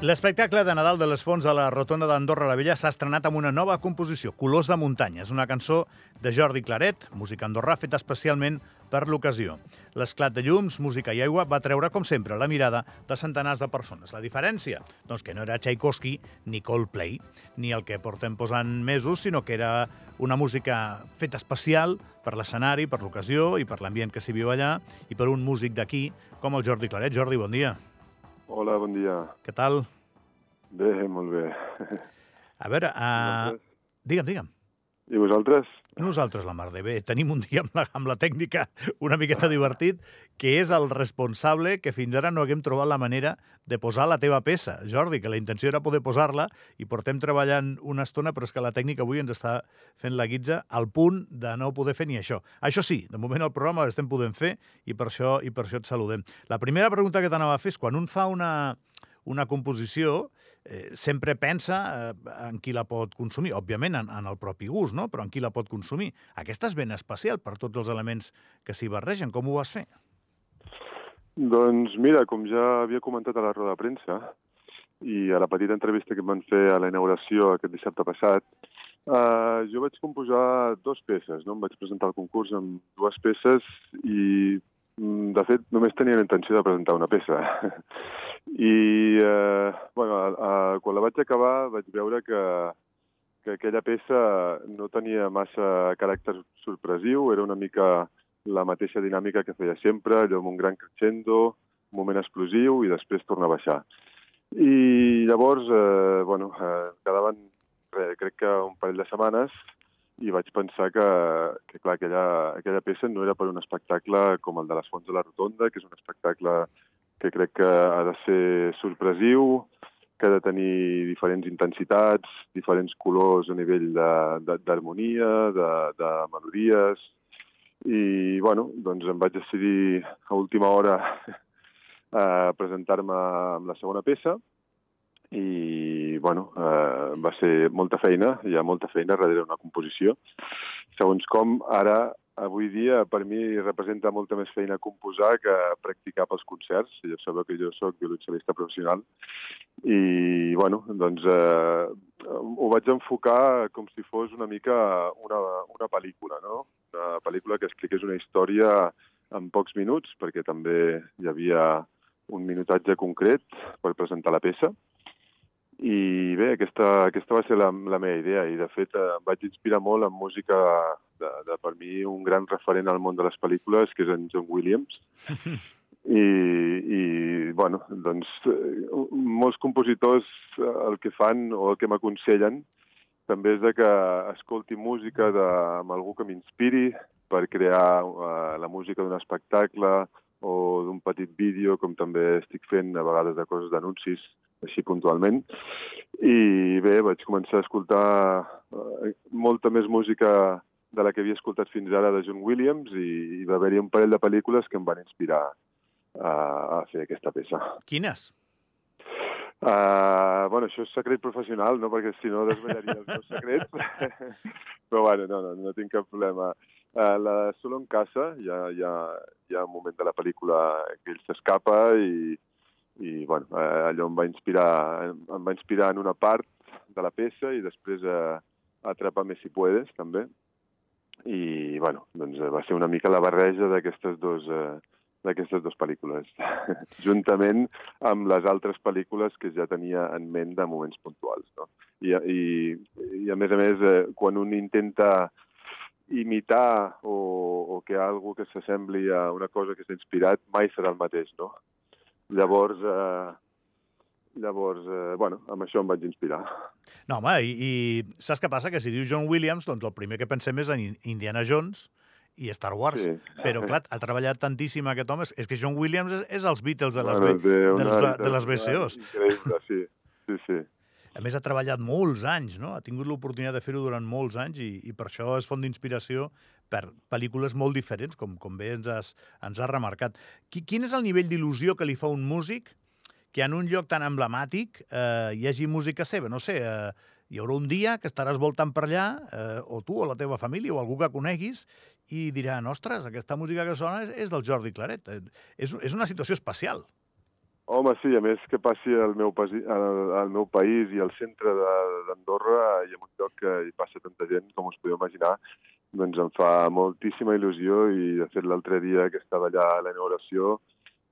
L'espectacle de Nadal de les Fonts de la Rotonda d'Andorra la Vella s'ha estrenat amb una nova composició, Colors de muntanya. És una cançó de Jordi Claret, música andorrà, feta especialment per l'ocasió. L'esclat de llums, música i aigua va treure, com sempre, la mirada de centenars de persones. La diferència? Doncs que no era Tchaikovsky ni Coldplay, ni el que portem posant mesos, sinó que era una música feta especial per l'escenari, per l'ocasió i per l'ambient que s'hi viu allà i per un músic d'aquí com el Jordi Claret. Jordi, bon dia. Hola, bon dia. Què tal? Bé, molt bé. A veure, uh... digue'm, digue'm. I vosaltres? Nosaltres, la mar de bé. Tenim un dia amb la, amb la tècnica una miqueta divertit, que és el responsable que fins ara no haguem trobat la manera de posar la teva peça. Jordi, que la intenció era poder posar-la i portem treballant una estona, però és que la tècnica avui ens està fent la guitza al punt de no poder fer ni això. Això sí, de moment el programa l'estem podent fer i per això i per això et saludem. La primera pregunta que t'anava a fer és quan un fa una, una composició, eh, sempre pensa eh, en qui la pot consumir, òbviament en, en el propi gust, no? però en qui la pot consumir. Aquesta és ben especial per tots els elements que s'hi barregen. Com ho vas fer? Doncs mira, com ja havia comentat a la roda de premsa i a la petita entrevista que em van fer a la inauguració aquest dissabte passat, eh, jo vaig composar dues peces, no? Em vaig presentar al concurs amb dues peces i, mm, de fet, només tenia la intenció de presentar una peça. I, eh, bueno, a, quan la vaig acabar vaig veure que, que aquella peça no tenia massa caràcter sorpresiu, era una mica la mateixa dinàmica que feia sempre, allò amb un gran crescendo, un moment explosiu i després torna a baixar. I llavors, eh, bueno, eh, quedaven, eh, crec que un parell de setmanes i vaig pensar que, que clar, aquella, aquella peça no era per un espectacle com el de les Fonts de la Rotonda, que és un espectacle que crec que ha de ser sorpresiu, que ha de tenir diferents intensitats, diferents colors a nivell d'harmonia, de, de, de, de melodies, i, bueno, doncs em vaig decidir a última hora a presentar-me amb la segona peça i, bueno, eh, va ser molta feina, hi ha molta feina darrere una composició. Segons com, ara, avui dia, per mi representa molta més feina composar que practicar pels concerts. Ja sabeu que jo sóc violoncel·lista professional i, bueno, doncs eh, ho vaig enfocar com si fos una mica una, una pel·lícula, no? Una pel·lícula que expliqués una història en pocs minuts, perquè també hi havia un minutatge concret per presentar la peça. I bé, aquesta, aquesta va ser la, la meva idea i, de fet, eh, em vaig inspirar molt en música de, de, per mi, un gran referent al món de les pel·lícules, que és en John Williams. I, i bueno, doncs, eh, molts compositors eh, el que fan o el que m'aconsellen també és de que escolti música de, amb algú que m'inspiri per crear uh, la música d'un espectacle o d'un petit vídeo, com també estic fent a vegades de coses d'anuncis així puntualment. I bé, vaig començar a escoltar eh, molta més música de la que havia escoltat fins ara de John Williams i, i va haver-hi un parell de pel·lícules que em van inspirar a, a fer aquesta peça. Quines? Uh, bueno, això és secret professional, no? perquè si no desvelaria els meus secrets. Però bueno, no, no, no tinc cap problema. Uh, la de Solo en casa, hi ha, hi, ha, hi ha un moment de la pel·lícula que ell s'escapa i, i bueno, eh, allò em va inspirar em va inspirar en una part de la peça i després eh, Atrapame si puedes, també. I, bueno, doncs eh, va ser una mica la barreja d'aquestes dos, eh, d'aquestes dues pel·lícules, juntament amb les altres pel·lícules que ja tenia en ment de moments puntuals. No? I, i, I, a més a més, eh, quan un intenta imitar o, o que algú que s'assembli a una cosa que s'ha inspirat mai serà el mateix, no? Llavors, eh, llavors eh, bueno, amb això em vaig inspirar. No, home, i, i saps què passa? Que si diu John Williams, doncs el primer que pensem és en Indiana Jones i Star Wars. Sí. Però, clar, ha treballat tantíssim aquest home. És que John Williams és, és els Beatles de les, bueno, de, de, les, de les BCOs. Increïble, sí. sí, sí. A més, ha treballat molts anys, no? Ha tingut l'oportunitat de fer-ho durant molts anys i, i per això és font d'inspiració per pel·lícules molt diferents, com, com bé ens has, ens has remarcat. Quin és el nivell d'il·lusió que li fa un músic que en un lloc tan emblemàtic eh, hi hagi música seva? No sé, eh, hi haurà un dia que estaràs voltant per allà, eh, o tu o la teva família o algú que coneguis, i diran, ostres, aquesta música que sona és, és del Jordi Claret. Eh, és, és una situació especial. Home, sí, a més que passi al meu, pasi, al, al meu país i al centre d'Andorra i en un lloc que hi passa tanta gent, com us podeu imaginar, doncs em fa moltíssima il·lusió i, de fet, l'altre dia que estava allà a la inauguració,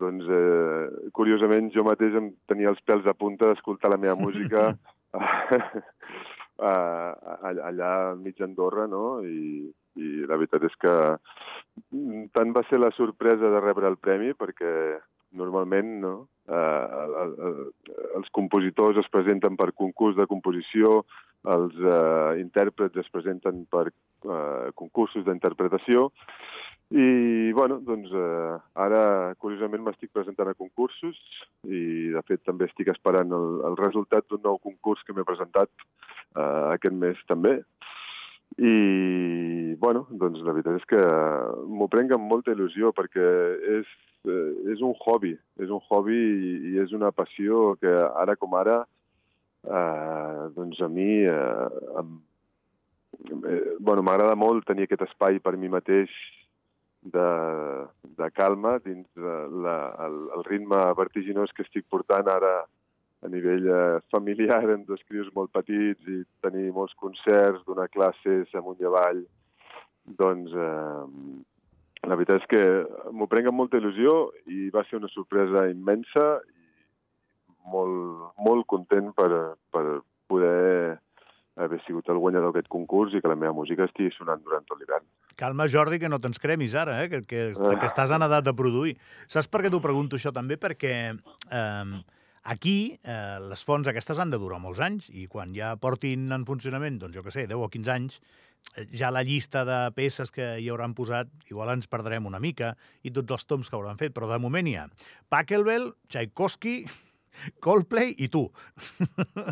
doncs, eh, curiosament, jo mateix em tenia els pèls a punta d'escoltar la meva música allà al mig d'Andorra, no? I, I la veritat és que tant va ser la sorpresa de rebre el premi, perquè normalment no, eh, els compositors es presenten per concurs de composició, els eh, intèrprets es presenten per eh, concursos d'interpretació, i, bueno, doncs eh, ara, curiosament, m'estic presentant a concursos i, de fet, també estic esperant el, el resultat d'un nou concurs que m'he presentat eh, aquest mes també. I, bueno, doncs la veritat és que m'ho prenc amb molta il·lusió perquè és eh, és un hobby, és un hobby i, i és una passió que ara com ara, eh, doncs a mi, eh, em, eh, bueno, m'agrada molt tenir aquest espai per mi mateix de, de calma dins de la, el, el ritme vertiginós que estic portant ara a nivell eh, familiar amb dos crios molt petits i tenir molts concerts, donar classes amunt i avall, doncs eh, la veritat és que m'ho prenc amb molta il·lusió i va ser una sorpresa immensa molt, molt content per, per poder haver sigut el guanyador d'aquest concurs i que la meva música estigui sonant durant tot l'hivern. Calma, Jordi, que no tens cremis ara, eh? que, que, que estàs en edat de produir. Saps per què t'ho pregunto això també? Perquè eh, aquí eh, les fonts aquestes han de durar molts anys i quan ja portin en funcionament, doncs jo que sé, 10 o 15 anys, Eh, ja la llista de peces que hi hauran posat, igual ens perdrem una mica, i tots els toms que hauran fet, però de moment hi ha Pachelbel, Tchaikovsky, Coldplay i tu.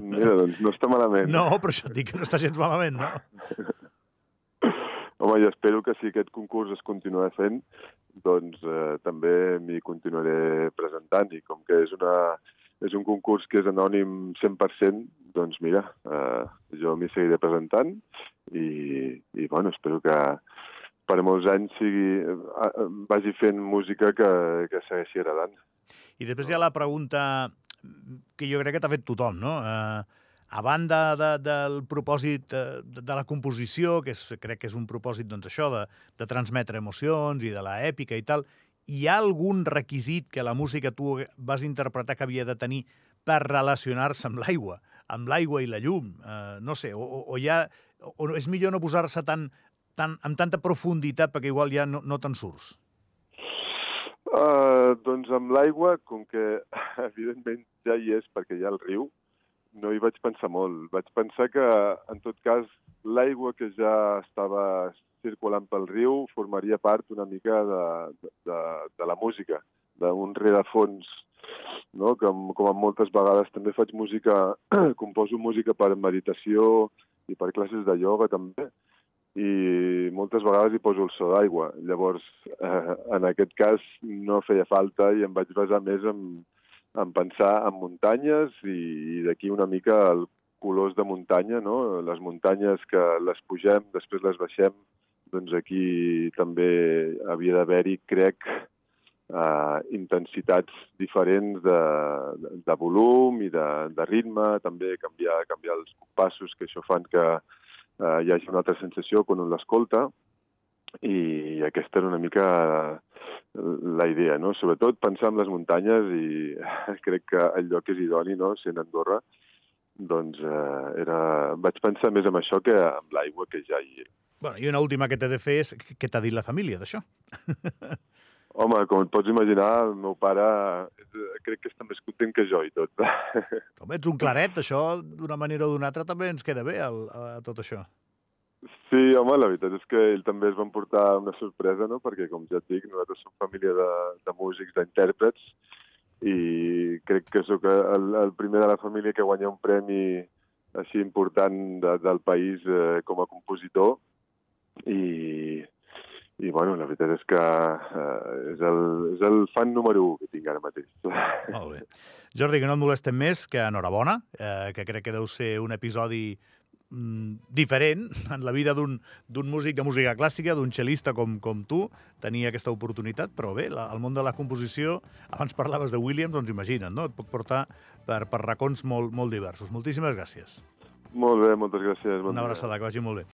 Mira, doncs no està malament. No, però això et dic que no està gens malament, no? Home, jo espero que si aquest concurs es continua fent, doncs eh, també m'hi continuaré presentant i com que és una, és un concurs que és anònim 100%, doncs mira, eh, jo m'hi seguiré presentant i, i bueno, espero que per molts anys sigui, eh, vagi fent música que, que segueixi agradant. I després hi ha la pregunta que jo crec que t'ha fet tothom, no? Eh, a banda de, del propòsit de, de la composició, que és, crec que és un propòsit, doncs, això, de, de transmetre emocions i de la èpica i tal, hi ha algun requisit que la música tu vas interpretar que havia de tenir per relacionar-se amb l'aigua, amb l'aigua i la llum? Eh, no sé, o, o, hi ha, o és millor no posar-se tan, tan, amb tanta profunditat perquè igual ja no, no te'n surts? Uh, doncs amb l'aigua, com que evidentment ja hi és perquè hi ha el riu, no hi vaig pensar molt. Vaig pensar que, en tot cas, l'aigua que ja estava circulant pel riu formaria part una mica de, de, de la música, d'un rerefons, no? com, com moltes vegades també faig música, composo música per meditació i per classes de ioga també, i moltes vegades hi poso el so d'aigua. Llavors, eh, en aquest cas no feia falta i em vaig basar més en, en pensar en muntanyes i, i d'aquí una mica el colors de muntanya, no? Les muntanyes que les pugem, després les baixem, doncs aquí també havia d'haver-hi, crec, eh, intensitats diferents de, de, de volum i de, de ritme, també canviar, canviar els compassos, que això fan que eh, hi hagi una altra sensació quan un l'escolta, i aquesta era una mica la idea, no? Sobretot pensar en les muntanyes i crec que el lloc és idoni, no?, sent Andorra, doncs eh, era... vaig pensar més en això que en l'aigua que ja hi, Bueno, I una última que t'he de fer és què t'ha dit la família d'això? Home, com et pots imaginar, el meu pare crec que està més content que jo i tot. Com ets un claret, això d'una manera o d'una altra també ens queda bé el, a, tot això. Sí, home, la veritat és que ell també es va portar una sorpresa, no? perquè, com ja et dic, nosaltres som família de, de músics, d'intèrprets, i crec que sóc el, el primer de la família que guanya un premi així important de, del país eh, com a compositor, i, i bueno, la veritat és que eh, és, el, és el fan número 1 que tinc ara mateix. Molt bé. Jordi, que no et molestem més, que enhorabona, eh, que crec que deu ser un episodi mm, diferent en la vida d'un músic de música clàssica, d'un cel·lista com, com tu, tenir aquesta oportunitat, però bé, la, el món de la composició, abans parlaves de Williams, doncs imagina't, no? Et pot portar per, per racons molt, molt diversos. Moltíssimes gràcies. Molt bé, moltes gràcies. Bon Una abraçada, que vagi molt bé.